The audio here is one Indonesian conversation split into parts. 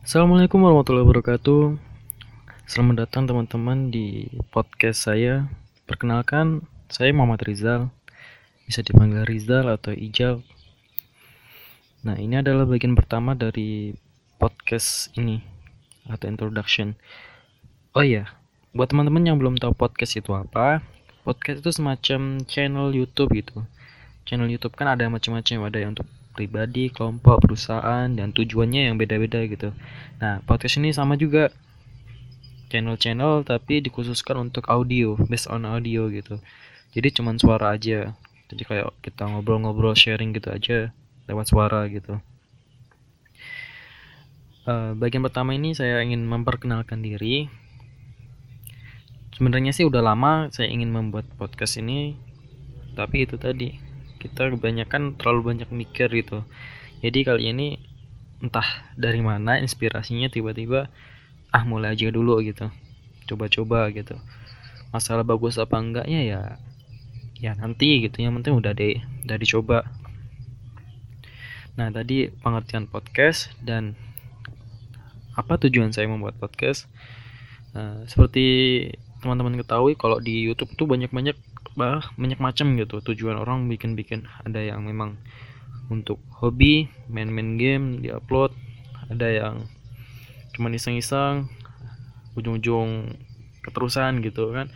Assalamualaikum warahmatullahi wabarakatuh. Selamat datang teman-teman di podcast saya. Perkenalkan, saya Muhammad Rizal. Bisa dipanggil Rizal atau Ijal. Nah, ini adalah bagian pertama dari podcast ini atau introduction. Oh iya, buat teman-teman yang belum tahu podcast itu apa, podcast itu semacam channel YouTube gitu. Channel YouTube kan ada macam-macam, ada yang untuk pribadi, kelompok, perusahaan, dan tujuannya yang beda-beda gitu. Nah, podcast ini sama juga channel-channel tapi dikhususkan untuk audio, based on audio gitu. Jadi cuman suara aja. Jadi kayak kita ngobrol-ngobrol sharing gitu aja lewat suara gitu. Uh, bagian pertama ini saya ingin memperkenalkan diri. Sebenarnya sih udah lama saya ingin membuat podcast ini, tapi itu tadi kita kebanyakan terlalu banyak mikir gitu. Jadi kali ini entah dari mana inspirasinya tiba-tiba ah mulai aja dulu gitu. Coba-coba gitu. Masalah bagus apa enggaknya ya ya nanti gitu. Yang penting udah deh udah dicoba. Nah tadi pengertian podcast dan apa tujuan saya membuat podcast? Nah, seperti teman-teman ketahui kalau di YouTube tuh banyak-banyak bah banyak macam gitu tujuan orang bikin-bikin. Ada yang memang untuk hobi main-main game diupload. Ada yang cuma iseng-iseng ujung-ujung keterusan gitu kan.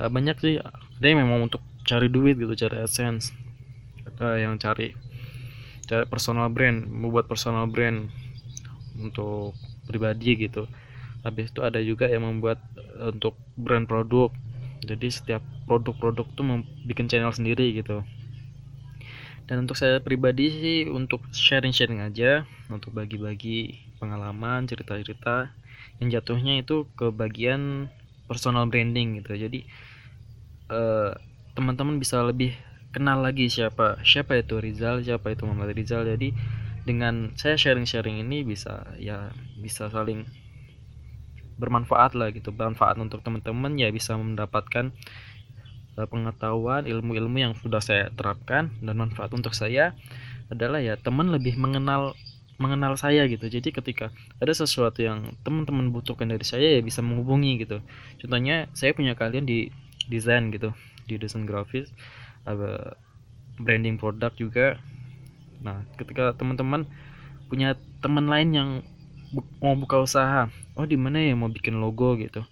Eh, banyak sih. Ada yang memang untuk cari duit gitu cari adsense. Ada yang cari cari personal brand membuat personal brand untuk pribadi gitu. Habis itu ada juga yang membuat untuk brand produk. Jadi setiap produk-produk tuh bikin channel sendiri gitu. Dan untuk saya pribadi sih untuk sharing-sharing aja untuk bagi-bagi pengalaman cerita-cerita yang jatuhnya itu ke bagian personal branding gitu. Jadi eh, teman-teman bisa lebih kenal lagi siapa siapa itu Rizal siapa itu Muhammad Rizal. Jadi dengan saya sharing-sharing ini bisa ya bisa saling bermanfaat lah gitu bermanfaat untuk teman-teman ya bisa mendapatkan uh, pengetahuan ilmu-ilmu yang sudah saya terapkan dan manfaat untuk saya adalah ya teman lebih mengenal mengenal saya gitu. Jadi ketika ada sesuatu yang teman-teman butuhkan dari saya ya bisa menghubungi gitu. Contohnya saya punya kalian di desain gitu di desain grafis branding produk juga. Nah ketika teman-teman punya teman lain yang mau buka usaha. Oh di mana ya mau bikin logo gitu.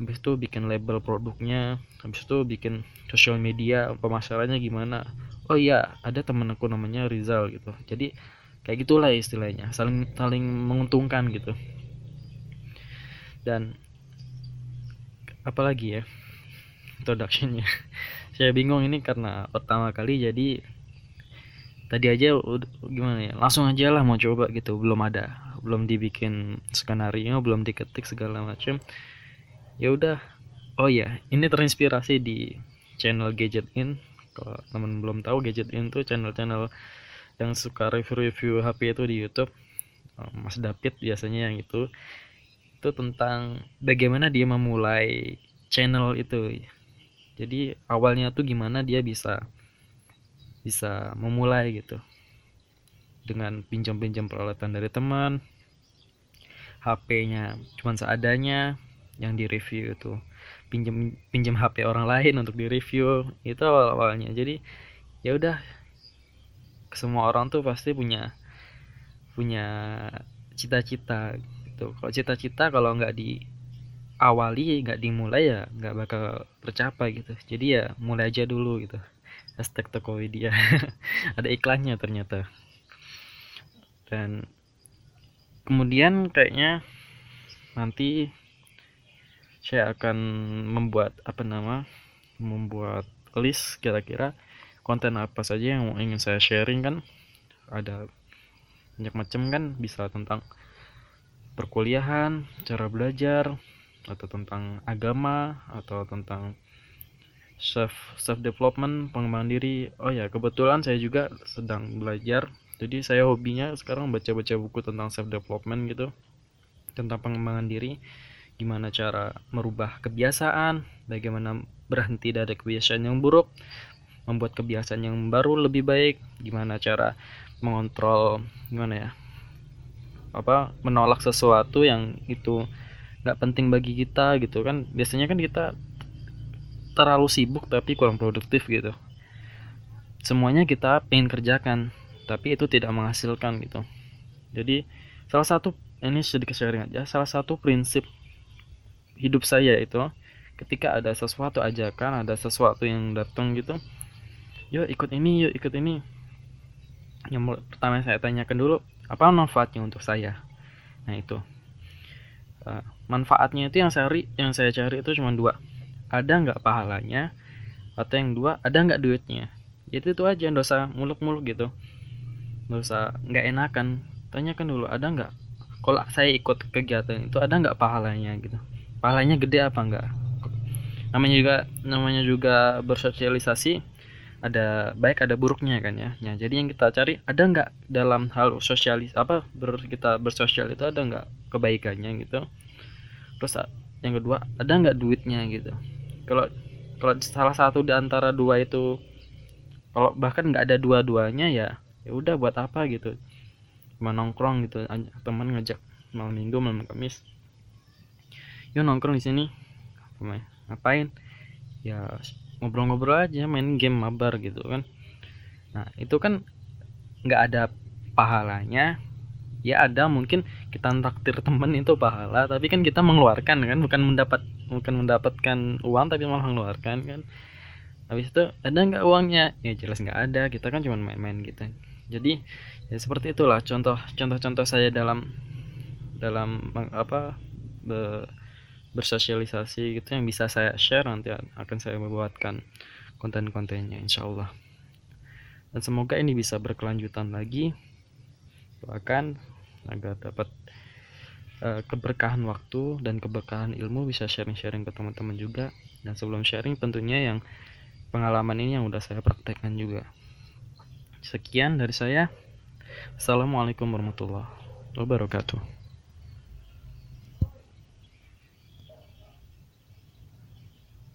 Habis itu bikin label produknya habis itu bikin sosial media pemasarannya gimana. Oh iya ada temen aku namanya Rizal gitu. Jadi kayak gitulah istilahnya saling saling menguntungkan gitu. Dan apalagi ya introductionnya? Saya bingung ini karena pertama kali jadi tadi aja gimana ya langsung aja lah mau coba gitu belum ada belum dibikin skenario belum diketik segala macam ya udah. Oh ya ini terinspirasi di channel Gadget In. Kalau teman belum tahu Gadget In tuh channel-channel yang suka review-review HP itu di YouTube. Oh, Mas David biasanya yang itu. Itu tentang bagaimana dia memulai channel itu. Jadi awalnya tuh gimana dia bisa bisa memulai gitu dengan pinjam-pinjam peralatan dari teman HP-nya cuman seadanya yang di review itu. Pinjam pinjam HP orang lain untuk di review itu awal awalnya jadi ya udah semua orang tuh pasti punya punya cita-cita gitu. Kalau cita-cita kalau nggak di awali nggak dimulai ya nggak bakal tercapai gitu. Jadi ya mulai aja dulu gitu. Hashtag Tokopedia. Ada iklannya ternyata dan kemudian kayaknya nanti saya akan membuat apa nama membuat list kira-kira konten apa saja yang ingin saya sharing kan. Ada banyak macam kan bisa tentang perkuliahan cara belajar atau tentang agama atau tentang self self development pengembangan diri. Oh ya kebetulan saya juga sedang belajar jadi saya hobinya sekarang baca-baca buku tentang self development gitu. Tentang pengembangan diri. Gimana cara merubah kebiasaan. Bagaimana berhenti dari kebiasaan yang buruk. Membuat kebiasaan yang baru lebih baik. Gimana cara mengontrol gimana ya apa menolak sesuatu yang itu nggak penting bagi kita gitu kan. Biasanya kan kita terlalu sibuk tapi kurang produktif gitu. Semuanya kita pengen kerjakan tapi itu tidak menghasilkan gitu. Jadi salah satu ini sedikit sharing aja salah satu prinsip hidup saya itu ketika ada sesuatu ajakan ada sesuatu yang datang gitu yuk ikut ini yuk ikut ini. Yang pertama saya tanyakan dulu apa manfaatnya untuk saya? Nah itu. Uh, manfaatnya itu yang saya cari yang saya cari itu cuma dua. Ada nggak pahalanya atau yang dua ada nggak duitnya? Itu itu aja dosa muluk-muluk gitu dosa nggak enakan. Tanyakan dulu ada nggak? Kalau saya ikut kegiatan itu ada nggak pahalanya gitu? Pahalanya gede apa enggak namanya juga namanya juga bersosialisasi ada baik ada buruknya kan ya. ya jadi yang kita cari ada nggak dalam hal sosialis apa ber, kita bersosial itu ada nggak kebaikannya gitu? Terus yang kedua ada nggak duitnya gitu? Kalau kalau salah satu di antara dua itu kalau bahkan nggak ada dua-duanya ya ya udah buat apa gitu. Cuma nongkrong gitu teman ngajak malam minggu malam kamis. Yuk nongkrong di sini. Ngapain? Ya ngobrol-ngobrol aja main game mabar gitu kan. Nah itu kan nggak ada pahalanya. Ya ada mungkin kita traktir temen itu pahala tapi kan kita mengeluarkan kan bukan mendapat bukan mendapatkan uang tapi malah mengeluarkan kan. Habis itu ada nggak uangnya? Ya jelas nggak ada kita kan cuma main-main gitu jadi ya seperti itulah contoh contoh-contoh saya dalam dalam apa be, bersosialisasi gitu yang bisa saya share nanti akan saya membuatkan konten-kontennya insya Allah dan semoga ini bisa berkelanjutan lagi doakan agar dapat uh, keberkahan waktu dan keberkahan ilmu bisa sharing-sharing ke teman-teman juga. Dan sebelum sharing tentunya yang pengalaman ini yang udah saya praktekkan juga sekian dari saya. Assalamualaikum warahmatullahi wabarakatuh